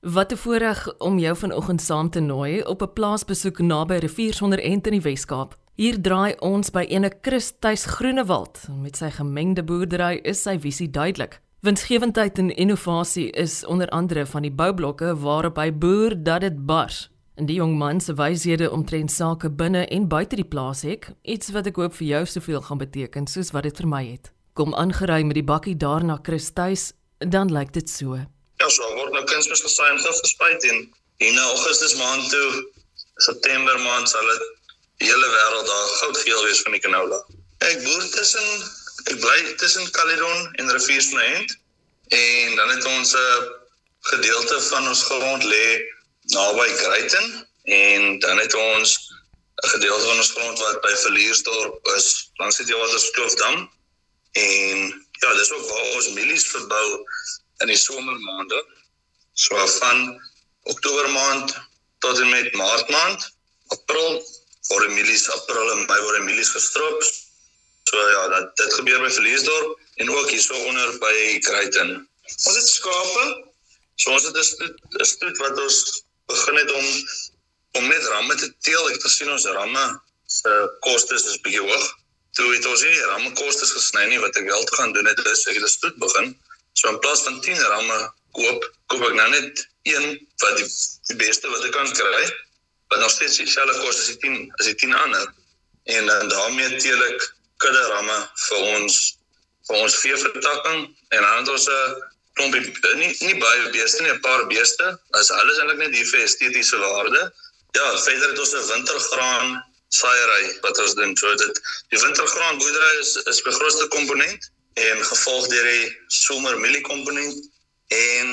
Wat 'n voorreg om jou vanoggend saam te nooi op 'n plaasbesoek naby Riviersonder Ent in die Wes-Kaap. Hier draai ons by ene Chris Tuis Groenewald. Met sy gemengde boerdery is sy visie duidelik. Winsgewendheid en innovasie is onder andere van die boublokke waarop hy boer dat dit bars. En die jong man se wyshede omtrent sake binne en buite die plaas hek, iets wat ek hoop vir jou soveel gaan beteken soos wat dit vir my het. Kom aangery met die bakkie daar na Chris Tuis, dan lyk dit so. Nou kunsmis gesaai en gif gespuit en hier na Augustus maand toe, September maand sal dit die hele wêreld daar goudgeel wees van die canola. Ek boer tussen ek bly tussen Caledon en Riviersmond en dan het ons 'n gedeelte van ons grond lê naby Greyton en dan het ons 'n gedeelte van ons grond wat by Verliersdorp is, langs die Theaterskloof-dam en ja, dis ook waar ons mielies verbou in die somermaande. So van Oktober maand tot en met Maart maand, April word mielies April en Mei word mielies gestrop. So ja, dat dit gebeur by Verliesdorp en ook hier so onder by Kruiten. Ons het skape. So ons het 'n stoet wat ons begin het om om net ramme te teel. Ek het gesien ons ramme se kostes is bietjie hoog. Toe het ons nie ramme kostes gesny nie wat ek wel te gaan doen het is ek het 'n stoet begin So in plaas van 10 ramme koop, koop ek nou net een wat die, die beste wat ek kan kry. Wat nog steeds dieselfde kos as die 10 as die 10 ander. En dan daarmee teel ek kudde ramme vir ons vir ons veevertakking en dan het ons 'n klompie nie nie baie beeste nie, 'n paar beeste. As alles eintlik net hier vir estetiese waarde. Ja, verder het ons 'n wintergraan saaiery wat ons doen. So dit die wintergraan boerdery is is my grootste komponent en gevolg deur die somermielie komponent en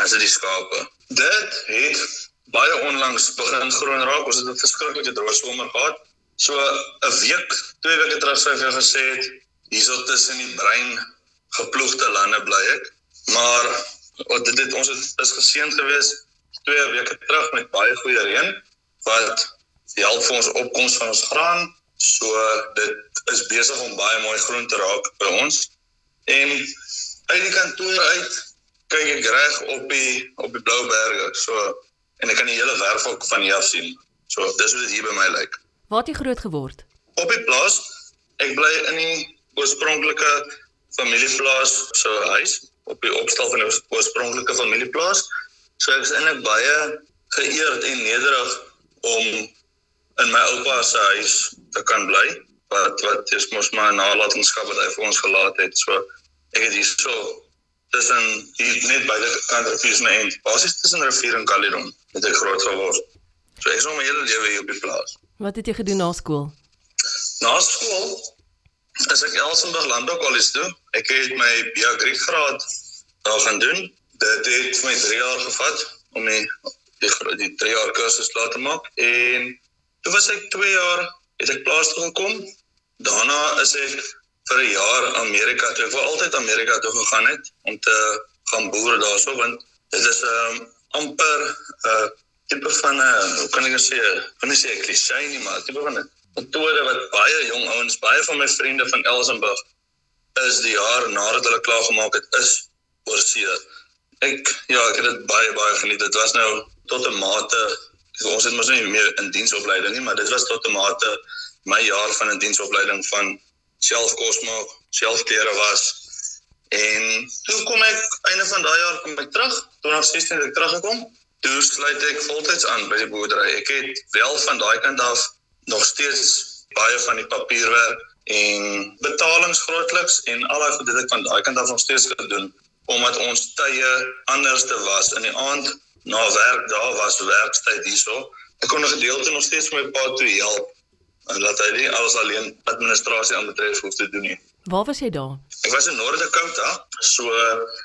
as dit die skape. Dit het baie onlangs begin groen raak. Ons het 'n verskriklike droë somer gehad. So 'n week, twee weke terug sou ek vir gesê het hierso tussen die brein geploegde lande bly ek. Maar dit het ons het is geseën geweest twee weke terug met baie goeie reën wat help vir ons opkoms van ons graan. So dit is besig om baie mooi groen te raak by ons. En uit die kantoor uit kyk ek reg op die op die blou berge. So en ek kan die hele werfhok van hier af sien. So dis hoe dit hier by my lyk. Waar het jy groot geword? Op die plaas. Ek bly in die oorspronklike familieplaas so huis op die opstal van die oorspronklike familieplaas. So ek is eintlik baie geëerd en nederig om in my oupa se huis te kan bly wat wat is mos maar 'n nalatenskap wat hy vir ons gelaat het. So ek het hierso tussen hier net by die kant rivier se eind. Basies tussen rivier en Caledon het ek groot geword. So ek is nog my hele lewe hier op die plaas. Wat het jy gedoen na skool? Na skool as ek Elsenburg Landbou College toe. Ek het my BA graad daar gaan doen. Dit het vir my 3 jaar gevat om die die, die 3 jaar kursus klaar te maak en toe was ek 2 jaar het ek plaas toe gekom Daarna is ek vir 'n jaar Amerika toe. Ek wou altyd Amerika toe gegaan het om te gaan boer daarso want dit is 'n um, amper 'n uh, tipe van 'n uh, hoe kan ek nou sê, kan nie sê ek klise nie, maar tipe van 'n metode wat baie jong ouens, baie van my vriende van Elsenburg is die jaar nadat hulle klaar gemaak het is oor see. Ek ja, ek het dit baie baie geniet. Dit was nou tot 'n mate ons het mos nie meer in diensopleiding nie, maar dit was tot 'n mate my jaar van 'n diensopleiding van selfkos maak, selfklere was. En toe kom ek einde van daai jaar kom ek terug, 2016 het ek teruggekom. Toe sluit ek voltyds aan by die boerdery. Ek het wel van daai kant af nog steeds baie van die papierwerk en betalings grootliks en al daai dit ek van daai kant af nog steeds gedoen omdat ons tye anders te was in die aand na werk daar was werkstyd hierso. Ek kon 'n gedeelte nog steeds my pa toe help laat hy nie alles alleen administrasie aanbetref hoef te doen nie. Waar was jy daar? Ek was in Noord-Dakota, so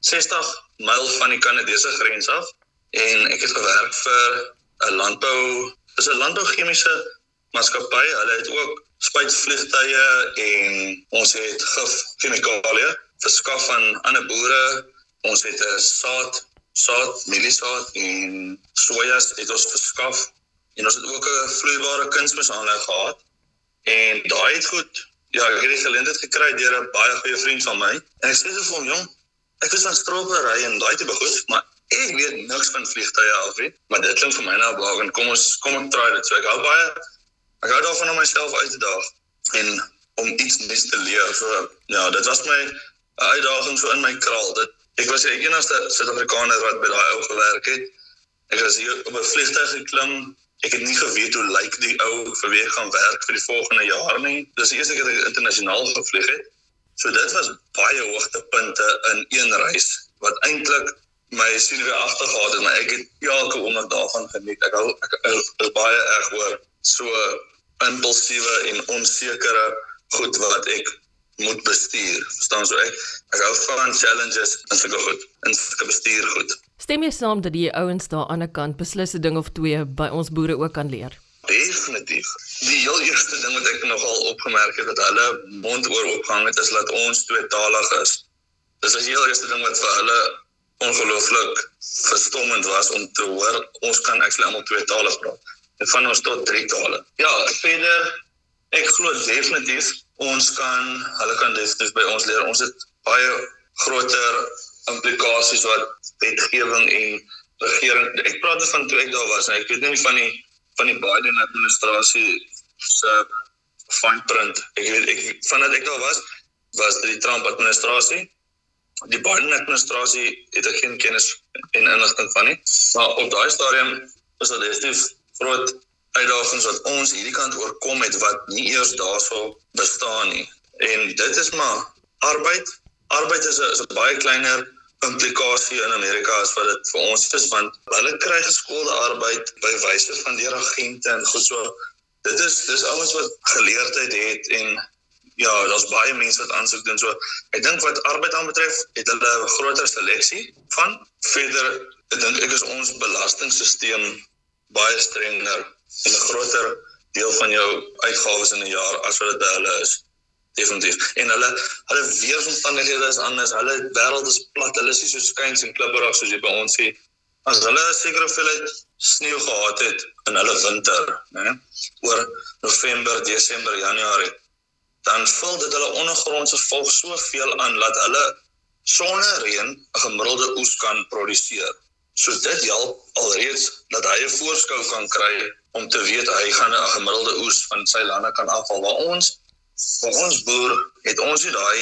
60 myl van die Kanadese grens af en ek het gewerk vir 'n landbou, dis 'n landbouchemiese maatskappy. Hulle het ook spuitvliegtuie en ons het gif chemikalieë verskaf aan ander boere. Ons het 'n saad, saad, mieliesaad en sojas het ons verskaf En ons het ook 'n vloeibare kunsmisaanleg gehad. En daai het goed. Ja, ek het die geleentheid gekry deur 'n baie goeie vriend van my. En ek sê vir hom, "Jong, ek is aan stropery en daai tipe goed, maar Ek weet niks van vliegtye af nie, maar dit klink vir my nou baie en kom ons kom ek try dit. So ek hou baie ek hou daarvan om myself uit te daag en om iets nuuts te leer. So ja, dit was my uitdaging so in my kraal. Dit ek was die enigste Suid-Afrikaner wat by daai ou gewerk het. Ek was hier op 'n vliegtuig geklim. Ek het nie geweet hoe lyk die ou vir wie ek gaan werk vir die volgende jaar nie. Dis die eerste keer dat ek internasionaal gevlieg het. So dit was baie hoogtepunte in een reis wat eintlik my sien weer agtergehad het, maar ek het elke oomblik daarvan geniet. Ek hou ek, ek is baie erg oor so impulsiewe en onsekere goed wat ek moet bestuur. Verstaan so ek ek hou van challenges en sulke goed. En sulke bestuur goed. Stem jy saam dat die ouens daar aan die kant beslis 'n ding of twee by ons boere ook kan leer? Definitief. Die heel eerste ding wat ek nogal opgemerk het dat hulle mond oor opgehang het is dat ons tweetalig is. Dis die heel eerste ding wat vir hulle ongelooflik verstommend was om te hoor ons kan actually almal tweetalig praat. En van ons tot drie tale. Ja, verder ek glo definitief ons kan hulle kan definitief by ons leer. Ons het baie groter implikasies wat wetgewing en regering ek praat van toe ek daar was ek weet nie van die van die Biden administrasie se fine print. Ek weet ek vandat ek daar was, was dit die Trump administrasie. Die Biden administrasie het ek geen kennis en inligting van nie. Maar op daai stadium is dit definitief groot uitdagings wat ons hierdie kant oorkom het wat nie eers daarso bestaan nie. En dit is maar arbeid. Arbeid is 'n is 'n baie kleiner implikasie in Amerika as wat dit vir ons is want hulle kry geskoolde arbeid by wyse van deur agente en goed so dit is dis alles wat geleerdheid het en ja daar's baie mense wat aansoek doen so ek dink wat arbeid aanbetref het hulle 'n groter seleksie van verder ek dink ek is ons belastingstelsel baie strenger en 'n groter deel van jou uitgawes in 'n jaar as wat dit by hulle is definitief. En hulle hulle weeromstandighede is anders. Hulle wêreld is plat. Hulle is nie so skuins en klipperig soos jy by ons sien. As hulle 'n sekere hoeveelheid sneeu gehad het in hulle winter, né? Oor November, Desember, Januarie, dan vul dit hulle ondergrondse volg soveel aan dat hulle sonder reën 'n gemiddelde oes kan produseer. So dit help alreeds dat hy 'n voorskou kan kry om te weet hy gaan 'n gemiddelde oes van sy lande kan afval. Waar ons vir ons boer het ons nie daai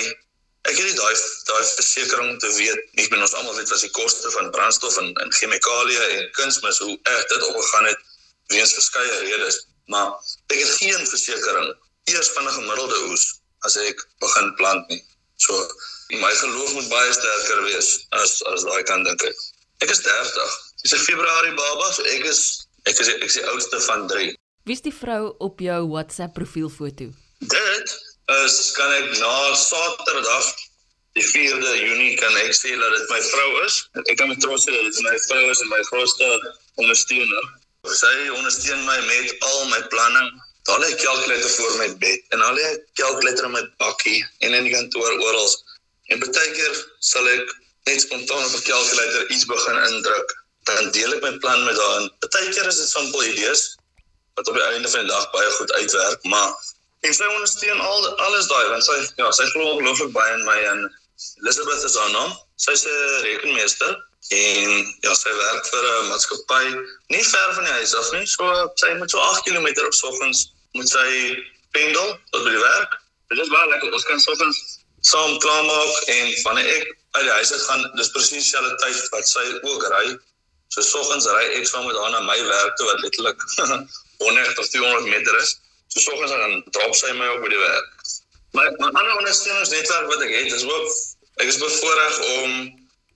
ek het nie daai daai versekering te weet ek ben ons almal weet wat die koste van brandstof en en chemikalieë en kunsmis hoe erg dit opgegaan het weens verskeie redes. Maar ek het geen versekering eers van 'n gemiddelde oes as ek begin plant nie. So my geloof moet baie sterker wees as as daai kan dink ek ek is 30 dis 'n februarie baba so ek is ek is ek is die oudste van 3 Wie is die vrou op jou WhatsApp profielfoto? Dit is kan ek na Saterdag die 4de Junie kan ek sê dat dit my vrou is. Ek kan met trots sê dat dit my vrou is en my grootste ondersteuner. Sy ondersteun my met al my planne. Daar lê 'n kalkulator voor my bed en al lê 'n kalkulator in my bakkie en in die kantoor oral. En baie keer sal ek net spontaan op 'n kalkulator iets begin indruk. Dan deel ek my plan met haar. Baie keer is dit simpel idees wat op die einde van die dag baie goed uitwerk, maar En sy ondersteun al alles daai want sy ja, sy glo ongelooflik baie in my en Elizabeth is haar naam. Sy's 'n rekenmeester en ja, sy werk vir 'n maatskappy nie ver van die huis af nie. So sy moet so 8 km op soggens moet sy pendel tot by die werk. Dit is baie lekker. Ons kan soggens saam klaarmaak en wanneer ek uit die huis uit gaan, dis presies dieselfde tyd wat sy ook ry. So soggens ry ek saam met haar na my werk toe wat letterlik 100 of 200 meter is. So soggens dan drop sy my op by die werk. My my ander ondersteuningsnetwerk wat ek het is ook ek is bevoorreg om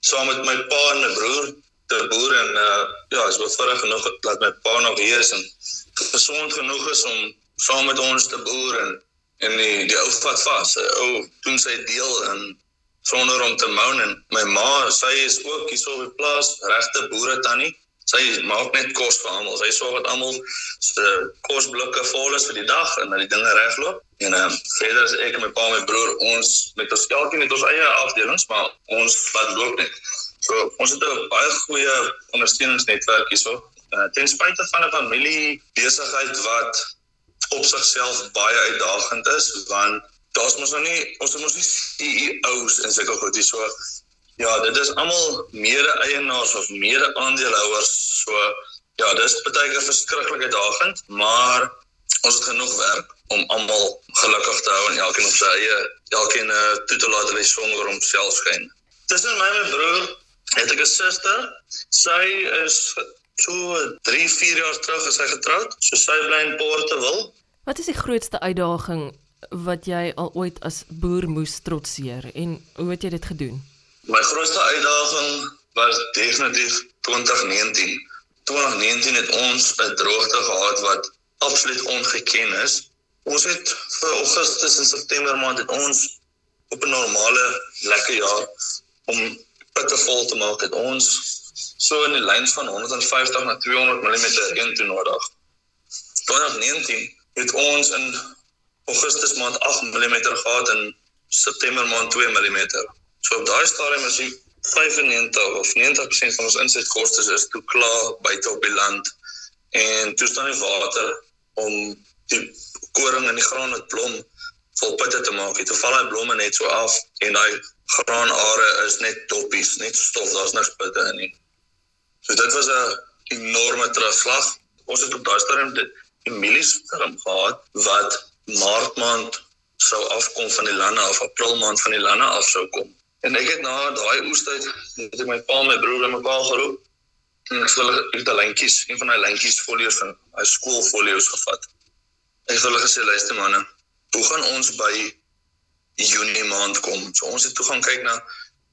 saam met my pa en my broer te boer en uh, ja, is bevoorreg genoeg dat my pa nog hier is en gesond genoeg is om saam met ons te boer en en die die ou vat vas. Ou doen sy deel en sonder om te moan en my ma, sy is ook hier op die plaas, regte boere tannie sy maak net kos vir almal. Sy sorg dat almal se kosblikke vol is vir die dag en dat die dinge regloop. En ehm um, verder is ek en my pa en my broer ons met ons elkeen met ons eie afdelings, maar ons wat loop net. So ons het 'n baie goeie ondersteuningsnetwerk hierso. Uh, ten spyte van 'n familie besigheid wat op sigself baie uitdagend is, want daar's mos nog nie ons het mos nie CEOs en sulke goed hierso ja, dit is almal mede-eienaars of mede-aandeelhouers. So ja, dis baie keer verskriklik uitdagend, maar ons het genoeg werk om almal gelukkig te hou en elkeen op sy eie elkeen uh, toe te laat hulle sonder homself skyn. Tussen my en my broer het ek 'n suster. Sy is so 3, 4 jaar terug as sy getroud. So sy bly in Portewil. Wat is die grootste uitdaging wat jy al ooit as boer moes trotseer en hoe het jy dit gedoen? My grootste uitdaging was definitief 2019. 2019 het ons 'n droogte gehad wat absoluut ongeken is. Ons het vir Augustus en September maand het ons op 'n normale lekker jaar om putte vol te maak het ons so in die lyn van 150 na 200 mm reën toe nodig. 2019 het ons in Augustus maand 8 mm gehad en September maand 2 mm. So op daai stadium is die 95 of 90% van ons insetkoste is toe klaar buite op die land en toe staan die water om die koring in die graan met blom vol putte te maak. Dit val daai blomme net so af en daai graanare is net toppies, net stof, daar's niks putte in nie. So dit was 'n enorme terugslag. Ons het op daai stadium dit Emilies firm gehad wat Maart maand sou afkom van die lande af, April maand van die lande af sou kom. En ek het na daai oestyd ek my pa en my broer en mekaar geroep. En ek hulle het 'n lyntjies, een van daai lyntjies folio's van hy skoolfolio's gevat. Ek het hulle gesê luister manne, hoe gaan ons by Junie maand kom? So ons het toe gaan kyk na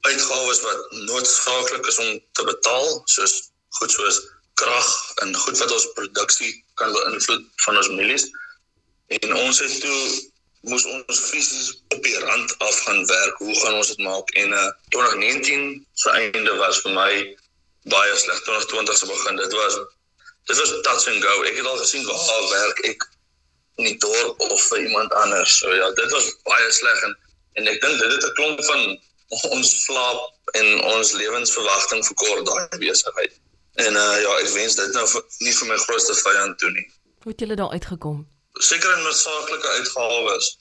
uitgawes wat noodsaaklik is om te betaal, soos goed soos krag en goed wat ons produksie kan beïnvloed van ons mielies. En ons het toe moes ons fisies op die rand af gaan werk. Hoe gaan ons dit maak? En uh 2019 se einde was vir my baie sleg. 2020 se begin. Dit was dit was touch and go. Ek het al gesien waar werk ek in die dorp of vir iemand anders. So ja, dit was baie sleg en en ek dink dit het 'n klomp van ons slaap en ons lewensverwagting verkort daai besigheid. En uh ja, ek wens dit nou vir, nie vir my grootste vyand toe nie. Hoe het julle daar uitgekom? Seker in noodsaaklike uitgawes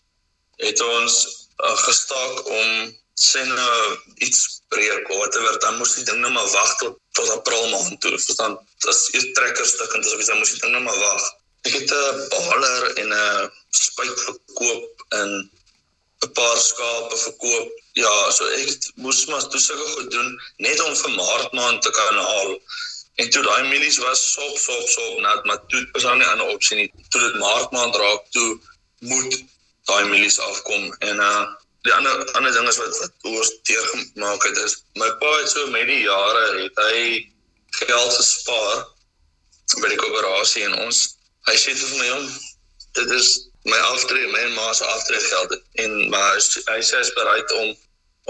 het ons uh, gestaak om sien nou iets breek of whatever dan moes die ding nou maar wag tot tot april maand toe. Verstaan? As jy trekker stuk en dis of jy moes die ding nou maar wag. Ek het 'n baler en 'n spuit verkoop en 'n paar skape verkoop. Ja, so ek moes maar toe sulke goed doen net om vir Maart maand te kan haal. En toe daai mielies was sop sop sop nat, maar toe was daar nie 'n opsie nie. Toe dit Maart maand raak toe moet daai mielies afkom en uh die ander ander ding is wat wat oor teer gemaak het is my pa het so met die jare het hy geld gespaar by die koöperasie en ons hy sê vir my jong dit is my aftrede my ma se aftrede geld en maar hy sê hy is bereid om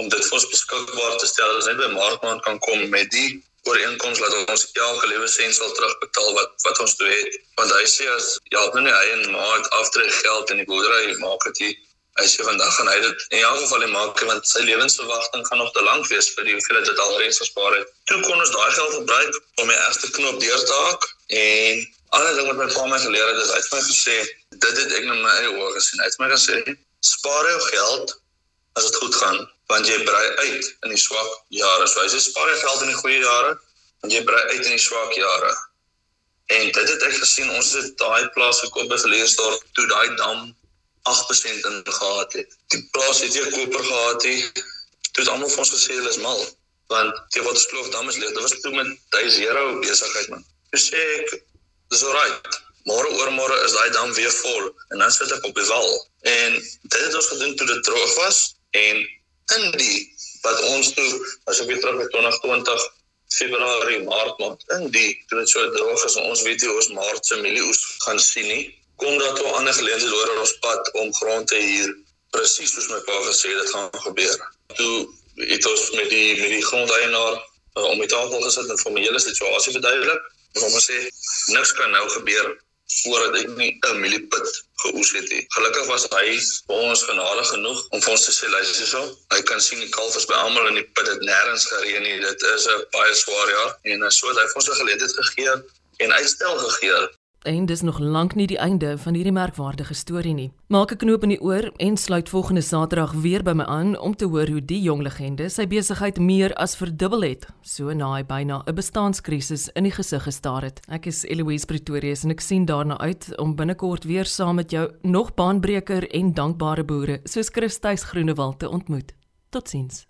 om dit vir ons beskikbaar te stel ons net by maartmaand kan kom met die ooreenkoms dat ons elke lewe sent sal terugbetaal wat wat ons toe het want hy sê as ja nou nie hy en ma het aftrede geld en die boerdery maak dit hy sê vandag gaan hy dit in elk geval maak want sy lewensverwagting gaan nog te lank wees vir die hoeveelheid dit al reeds gespaar het. Toe kon ons daai geld gebruik om die eerste knop deur te haak en ander ding wat my pa my geleer het is hy het my gesê dit het ek net my eie oë gesien. Hy het my gesê spaar jou geld as dit goed gaan want jy brei uit in die swak jare. So sê spaar jou geld in die goeie jare want jy brei uit in die swak jare. En dit het ek gesien ons het daai plaas gekoop by Verleersdorp toe daai dam 8% in gehad het. Die plaas het weer koper gehad het. Toe het almal vir ons gesê hulle is mal want die wat skloof dam is leeg. Dit was toe met 1000 euro besigheid man. Dis ek dis alright. Môre oor môre is daai dam weer vol en dan sit ek op die wal. En dit het ons gedoen toe dit droog was en in die wat ons toe as ek weer terug by 2020 Februarie, Maart maand in die toe dit so droog is en ons weet nie ons Maart se mielieoes gaan sien nie. Kom daar toe ander geleenthede oor ons pad om grond te huur. Presies soos my pa gesê dit gaan gebeur. Toe het ons met die met die grondeienaar uh, om die tafel gesit en vir my hele situasie verduidelik om te sê niks kan nou gebeur voordat ek nie 'n mieliepit geoes het nie. Gelukkig was hy vir ons genadig genoeg om vir ons te sê luister hierso, hy kan sien die kalf is by almal in die put het nêrens gereën nie. Dit is 'n baie swaar jaar en so het hy vir ons 'n geleentheid gegee en uitstel gegee En dis nog lank nie die einde van hierdie merkwaardige storie nie. Maak 'n knoop in die oor en sluit volgende Saterdag weer by my aan om te hoor hoe die jong legende sy besigheid meer as verdubbel het, so na hy byna 'n bestaanskrisis in die gesig gestaar het. Ek is Eloise Pretorius en ek sien daarna uit om binnekort weer saam met jou nog baanbreker en dankbare boere soos Christus Groenewald te ontmoet. Totsiens.